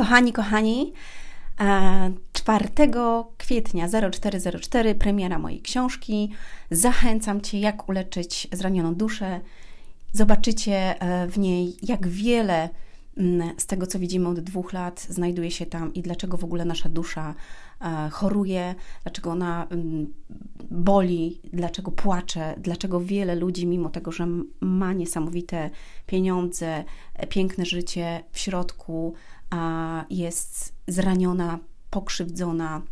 Kochani, kochani, 4 kwietnia 0404 premiera mojej książki. Zachęcam Cię, jak uleczyć zranioną duszę. Zobaczycie e, w niej, jak wiele mm, z tego, co widzimy od dwóch lat, znajduje się tam i dlaczego w ogóle nasza dusza e, choruje, dlaczego ona mm, boli, dlaczego płacze, dlaczego wiele ludzi, mimo tego, że ma niesamowite pieniądze, e, piękne życie w środku, jest zraniona, pokrzywdzona,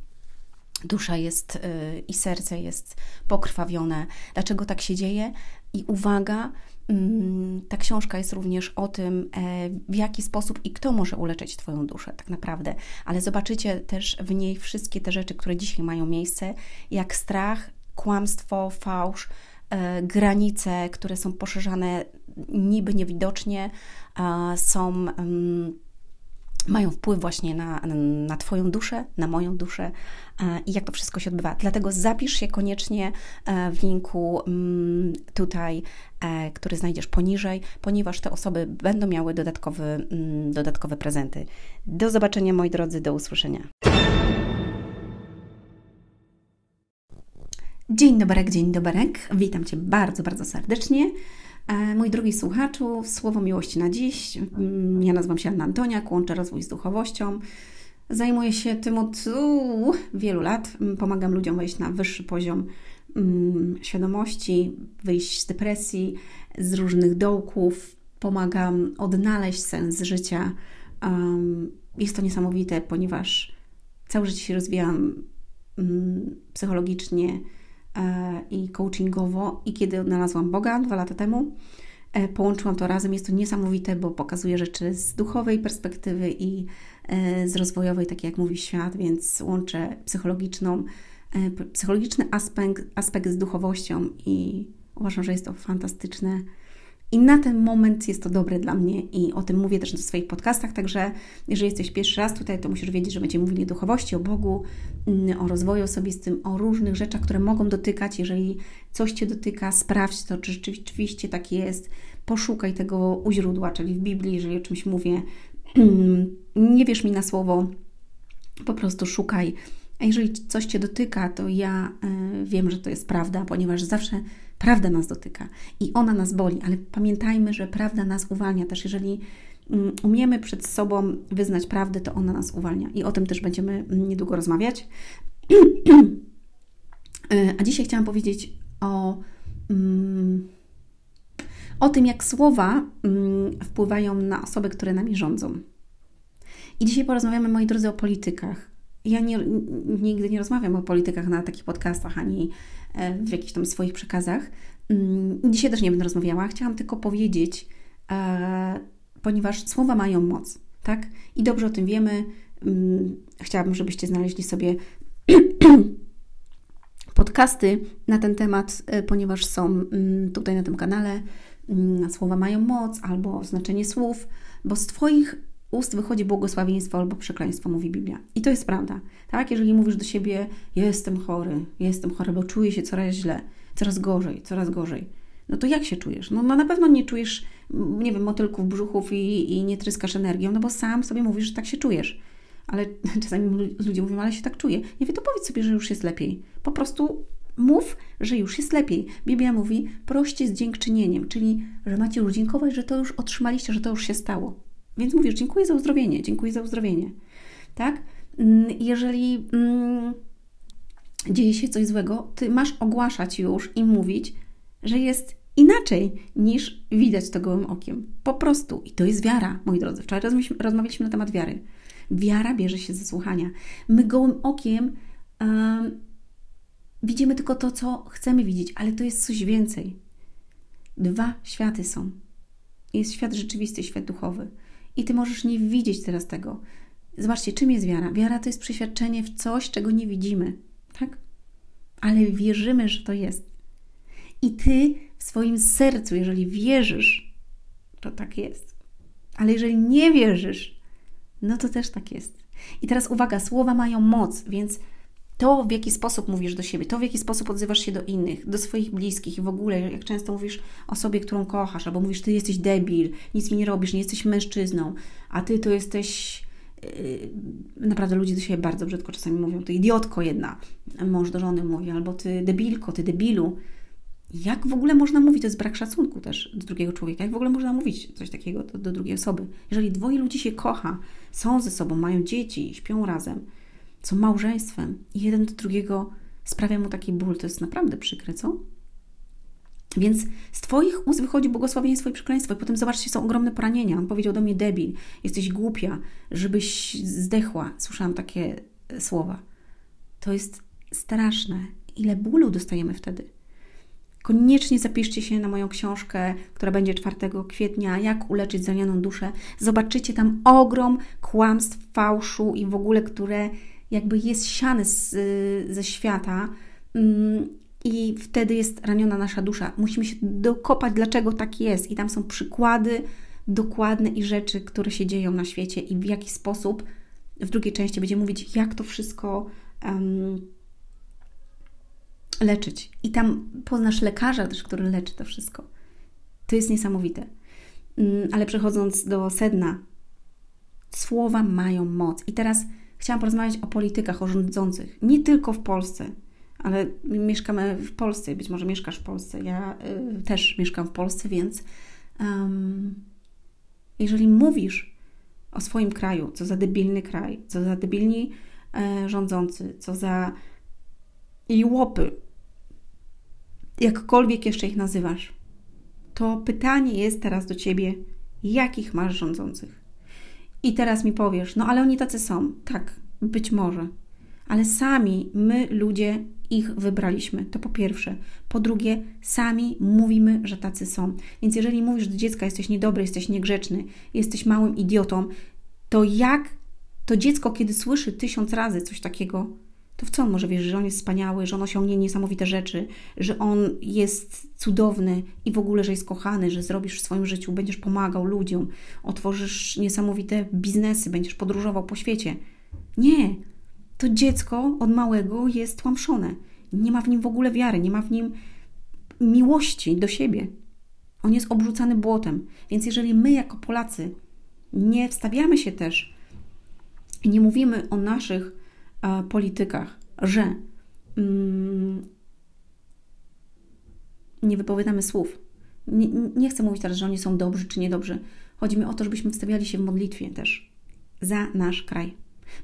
dusza jest y, i serce jest pokrwawione. Dlaczego tak się dzieje? I uwaga, mm, ta książka jest również o tym, e, w jaki sposób i kto może uleczyć Twoją duszę, tak naprawdę. Ale zobaczycie też w niej wszystkie te rzeczy, które dzisiaj mają miejsce, jak strach, kłamstwo, fałsz, e, granice, które są poszerzane niby niewidocznie, są mm, mają wpływ właśnie na, na Twoją duszę, na moją duszę e, i jak to wszystko się odbywa. Dlatego zapisz się koniecznie e, w linku mm, tutaj, e, który znajdziesz poniżej, ponieważ te osoby będą miały dodatkowy, mm, dodatkowe prezenty. Do zobaczenia, moi drodzy, do usłyszenia. Dzień dobry, dzień dobry. Witam Cię bardzo, bardzo serdecznie. E, mój drogi słuchaczu, słowo miłości na dziś. Mm, ja nazywam się Anna Antoniak, łączę rozwój z duchowością. Zajmuję się tym od uu, wielu lat. Mm, pomagam ludziom wejść na wyższy poziom um, świadomości, wyjść z depresji, z różnych dołków. Pomagam odnaleźć sens życia. Um, jest to niesamowite, ponieważ całe życie się rozwijam psychologicznie, i coachingowo. I kiedy odnalazłam Boga dwa lata temu, e, połączyłam to razem. Jest to niesamowite, bo pokazuje rzeczy z duchowej perspektywy i e, z rozwojowej, tak jak mówi świat, więc łączę psychologiczną, psychologiczny aspekt, aspekt z duchowością i uważam, że jest to fantastyczne i na ten moment jest to dobre dla mnie i o tym mówię też w swoich podcastach, także jeżeli jesteś pierwszy raz tutaj, to musisz wiedzieć, że będziemy mówili o duchowości, o Bogu, mm, o rozwoju osobistym, o różnych rzeczach, które mogą dotykać. Jeżeli coś Cię dotyka, sprawdź to, czy rzeczywiście tak jest. Poszukaj tego u źródła, czyli w Biblii, jeżeli o czymś mówię. Nie wierz mi na słowo, po prostu szukaj. A jeżeli coś Cię dotyka, to ja y, wiem, że to jest prawda, ponieważ zawsze Prawda nas dotyka i ona nas boli, ale pamiętajmy, że prawda nas uwalnia też. Jeżeli mm, umiemy przed sobą wyznać prawdę, to ona nas uwalnia. I o tym też będziemy niedługo rozmawiać. A dzisiaj chciałam powiedzieć o, mm, o tym, jak słowa mm, wpływają na osoby, które nami rządzą. I dzisiaj porozmawiamy, moi drodzy, o politykach. Ja nie, nigdy nie rozmawiam o politykach na takich podcastach ani E, w jakichś tam swoich przekazach. Mm, dzisiaj też nie będę rozmawiała, chciałam tylko powiedzieć, e, ponieważ słowa mają moc, tak? I dobrze o tym wiemy. Mm, chciałabym, żebyście znaleźli sobie podcasty na ten temat, e, ponieważ są mm, tutaj na tym kanale. Słowa mają moc albo znaczenie słów, bo z Twoich ust wychodzi błogosławieństwo albo przekleństwo, mówi Biblia. I to jest prawda. Tak, jeżeli mówisz do siebie, jestem chory, jestem chory, bo czuję się coraz źle, coraz gorzej, coraz gorzej. No to jak się czujesz? No, no na pewno nie czujesz, nie wiem, motylków, brzuchów i, i nie tryskasz energią, no bo sam sobie mówisz, że tak się czujesz. Ale czasami ludzie mówią, ale się tak czuję. Nie wiem, to powiedz sobie, że już jest lepiej. Po prostu mów, że już jest lepiej. Biblia mówi, proście z dziękczynieniem, czyli, że macie już dziękować, że to już otrzymaliście, że to już się stało. Więc mówisz, dziękuję za uzdrowienie, dziękuję za uzdrowienie. Tak? Jeżeli mm, dzieje się coś złego, ty masz ogłaszać już i mówić, że jest inaczej niż widać to gołym okiem. Po prostu. I to jest wiara, moi drodzy. Wczoraj rozmawialiśmy na temat wiary. Wiara bierze się ze słuchania. My gołym okiem um, widzimy tylko to, co chcemy widzieć, ale to jest coś więcej. Dwa światy są. Jest świat rzeczywisty, świat duchowy. I ty możesz nie widzieć teraz tego. Zobaczcie, czym jest wiara? Wiara to jest przeświadczenie w coś, czego nie widzimy, tak? Ale wierzymy, że to jest. I ty w swoim sercu, jeżeli wierzysz, to tak jest. Ale jeżeli nie wierzysz, no to też tak jest. I teraz uwaga, słowa mają moc, więc to, w jaki sposób mówisz do siebie, to, w jaki sposób odzywasz się do innych, do swoich bliskich i w ogóle, jak często mówisz osobie, którą kochasz, albo mówisz, ty jesteś debil, nic mi nie robisz, nie jesteś mężczyzną, a ty to jesteś, Yy, naprawdę ludzie do siebie bardzo brzydko czasami mówią, ty idiotko jedna, mąż do żony mówi, albo ty debilko, ty debilu. Jak w ogóle można mówić? To jest brak szacunku też do drugiego człowieka. Jak w ogóle można mówić coś takiego do, do drugiej osoby? Jeżeli dwoje ludzi się kocha, są ze sobą, mają dzieci, śpią razem, są małżeństwem i jeden do drugiego sprawia mu taki ból, to jest naprawdę przykre, co? Więc z Twoich ust wychodzi błogosławieństwo i przekleństwo. I potem zobaczcie, są ogromne poranienia. On powiedział do mnie, debil, jesteś głupia, żebyś zdechła. Słyszałam takie e, słowa. To jest straszne. Ile bólu dostajemy wtedy. Koniecznie zapiszcie się na moją książkę, która będzie 4 kwietnia, jak uleczyć zranioną duszę. Zobaczycie tam ogrom kłamstw, fałszu i w ogóle, które jakby jest siane z, ze świata. Mm, I wtedy jest raniona nasza dusza. Musimy się dokopać, dlaczego tak jest. I tam są przykłady dokładne i rzeczy, które się dzieją na świecie i w jaki sposób. W drugiej części będzie mówić, jak to wszystko um, leczyć. I tam poznasz lekarza też, który leczy to wszystko. To jest niesamowite. Mm, ale przechodząc do sedna, słowa mają moc. I teraz chciałam porozmawiać o politykach, o rządzących. Nie tylko w Polsce, ale mieszkamy w Polsce, być może mieszkasz w Polsce. Ja y, też mieszkam w Polsce, więc um, jeżeli mówisz o swoim kraju, co za debilny kraj, co za debilni e, rządzący, co za łopy, jakkolwiek jeszcze ich nazywasz, to pytanie jest teraz do ciebie, jakich masz rządzących? I teraz mi powiesz, no ale oni tacy są. Tak, być może. Ale sami my, ludzie, ich wybraliśmy. To po pierwsze. Po drugie, sami mówimy, że tacy są. Więc jeżeli mówisz do dziecka, jesteś niedobry, jesteś niegrzeczny, jesteś małym idiotą, to jak to dziecko, kiedy słyszy tysiąc razy coś takiego, to w co on może wierzyć, że on jest wspaniały, że on osiągnie niesamowite rzeczy, że on jest cudowny i w ogóle, że jest kochany, że zrobisz w swoim życiu, będziesz pomagał ludziom, otworzysz niesamowite biznesy, będziesz podróżował po świecie. Nie. To dziecko od małego jest tłamszone. Nie ma w nim w ogóle wiary, nie ma w nim miłości do siebie. On jest obrzucany błotem. Więc jeżeli my jako Polacy nie wstawiamy się też i nie mówimy o naszych politykach, że mm, nie wypowiadamy słów. Nie, nie chcę mówić teraz, że oni są dobrzy czy niedobrzy. Chodzi mi o to, żebyśmy wstawiali się w modlitwie też za nasz kraj.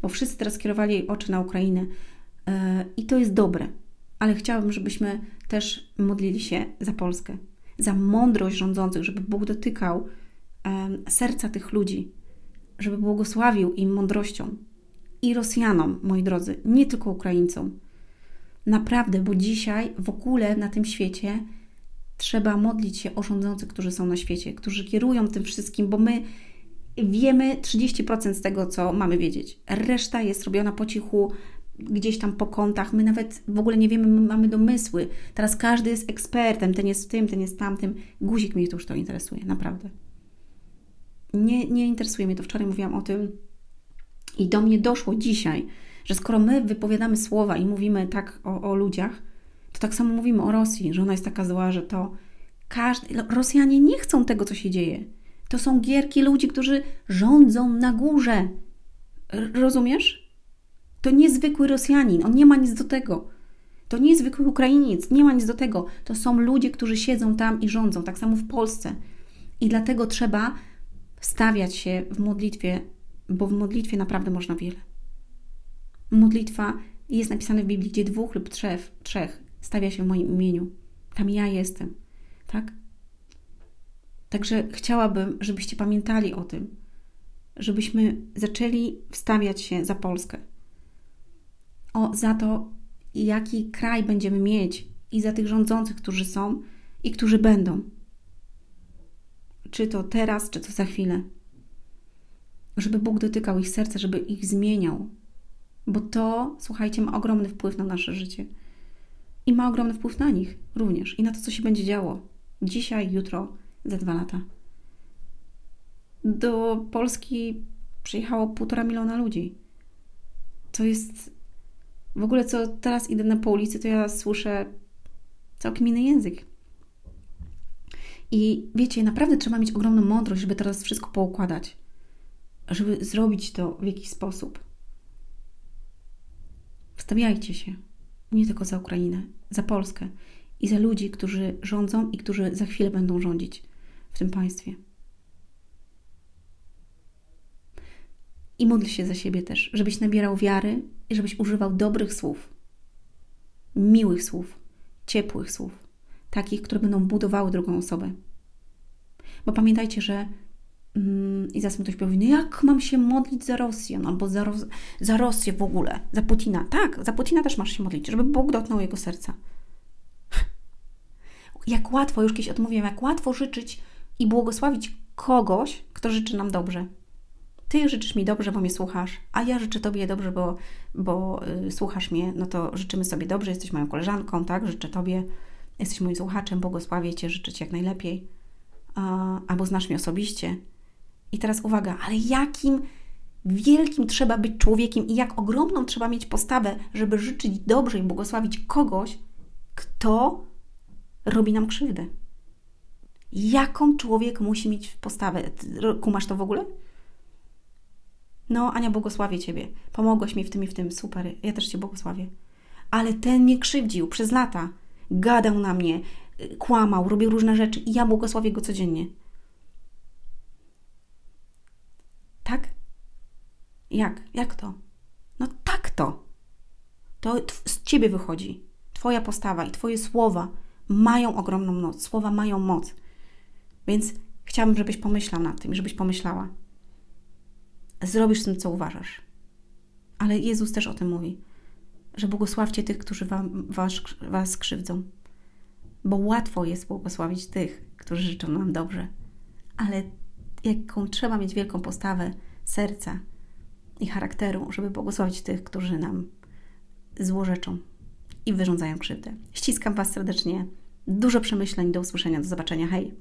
Bo wszyscy teraz kierowali oczy na Ukrainę yy, i to jest dobre, ale chciałabym, żebyśmy też modlili się za Polskę, za mądrość rządzących, żeby Bóg dotykał yy, serca tych ludzi, żeby błogosławił im mądrością, i Rosjanom, moi drodzy, nie tylko Ukraińcom. Naprawdę, bo dzisiaj w ogóle na tym świecie trzeba modlić się o rządzących, którzy są na świecie, którzy kierują tym wszystkim, bo my wiemy 30% z tego, co mamy wiedzieć. Reszta jest robiona po cichu, gdzieś tam po kątach. My nawet w ogóle nie wiemy, my mamy domysły. Teraz każdy jest ekspertem, ten jest tym, ten jest tamtym. Guzik mnie to już to interesuje, naprawdę. Nie, nie interesuje mnie to. Wczoraj mówiłam o tym i do mnie doszło dzisiaj, że skoro my wypowiadamy słowa i mówimy tak o, o ludziach, to tak samo mówimy o Rosji, że ona jest taka zła, że to każdy. Rosjanie nie chcą tego, co się dzieje. To są gierki ludzi, którzy rządzą na górze. Rozumiesz? To niezwykły Rosjanin, on nie ma nic do tego. To niezwykły Ukrainiec, nie ma nic do tego. To są ludzie, którzy siedzą tam i rządzą, tak samo w Polsce. I dlatego trzeba stawiać się w modlitwie bo w modlitwie naprawdę można wiele. Modlitwa jest napisana w Biblii, gdzie dwóch lub trzech, trzech stawia się w moim imieniu. Tam ja jestem, tak? Także chciałabym, żebyście pamiętali o tym, żebyśmy zaczęli wstawiać się za Polskę. O, za to, jaki kraj będziemy mieć i za tych rządzących, którzy są i którzy będą. Czy to teraz, czy to za chwilę żeby Bóg dotykał ich serca, żeby ich zmieniał. Bo to, słuchajcie, ma ogromny wpływ na nasze życie. I ma ogromny wpływ na nich również. I na to, co się będzie działo dzisiaj, jutro, za dwa lata. Do Polski przyjechało półtora miliona ludzi. To jest. W ogóle, co teraz idę na po ulicy, to ja słyszę całkiem inny język. I wiecie, naprawdę trzeba mieć ogromną mądrość, żeby teraz wszystko poukładać żeby zrobić to w jakiś sposób. Wstawiajcie się nie tylko za Ukrainę, za Polskę i za ludzi, którzy rządzą i którzy za chwilę będą rządzić w tym państwie. I módl się za siebie też, żebyś nabierał wiary i żebyś używał dobrych słów, miłych słów, ciepłych słów, takich, które będą budowały drugą osobę. Bo pamiętajcie, że i zaraz ktoś powie, no jak mam się modlić za Rosję, no, albo za, za Rosję w ogóle, za Putina. Tak, za Putina też masz się modlić, żeby Bóg dotknął jego serca. Jak łatwo, już kiedyś odmówiłem, jak łatwo życzyć i błogosławić kogoś, kto życzy nam dobrze. Ty życzysz mi dobrze, bo mnie słuchasz, a ja życzę Tobie dobrze, bo, bo y, słuchasz mnie, no to życzymy sobie dobrze, jesteś moją koleżanką, tak? Życzę Tobie, jesteś moim słuchaczem, błogosławię Cię, życzę Ci jak najlepiej, a, albo znasz mnie osobiście. I teraz uwaga, ale jakim wielkim trzeba być człowiekiem i jak ogromną trzeba mieć postawę, żeby życzyć dobrze i błogosławić kogoś, kto robi nam krzywdę. Jaką człowiek musi mieć postawę? Kumasz to w ogóle? No, Ania, błogosławię Ciebie. Pomogłaś mi w tym i w tym. Super, ja też Cię błogosławię. Ale ten mnie krzywdził przez lata. Gadał na mnie, kłamał, robił różne rzeczy i ja błogosławię go codziennie. Tak? Jak? Jak to? No tak to. To z Ciebie wychodzi. Twoja postawa i Twoje słowa mają ogromną moc. Słowa mają moc. Więc chciałabym, żebyś pomyślał nad tym, żebyś pomyślała zrobisz z tym, co uważasz. Ale Jezus też o tym mówi, że błogosławcie tych, którzy wam, was, was krzywdzą. Bo łatwo jest błogosławić tych, którzy życzą nam dobrze. Ale jaką trzeba mieć wielką postawę serca i charakteru, żeby błogosławić tych, którzy nam złorzeczą i wyrządzają krzywdę. Ściskam Was serdecznie. Dużo przemyśleń. Do usłyszenia. Do zobaczenia. Hej!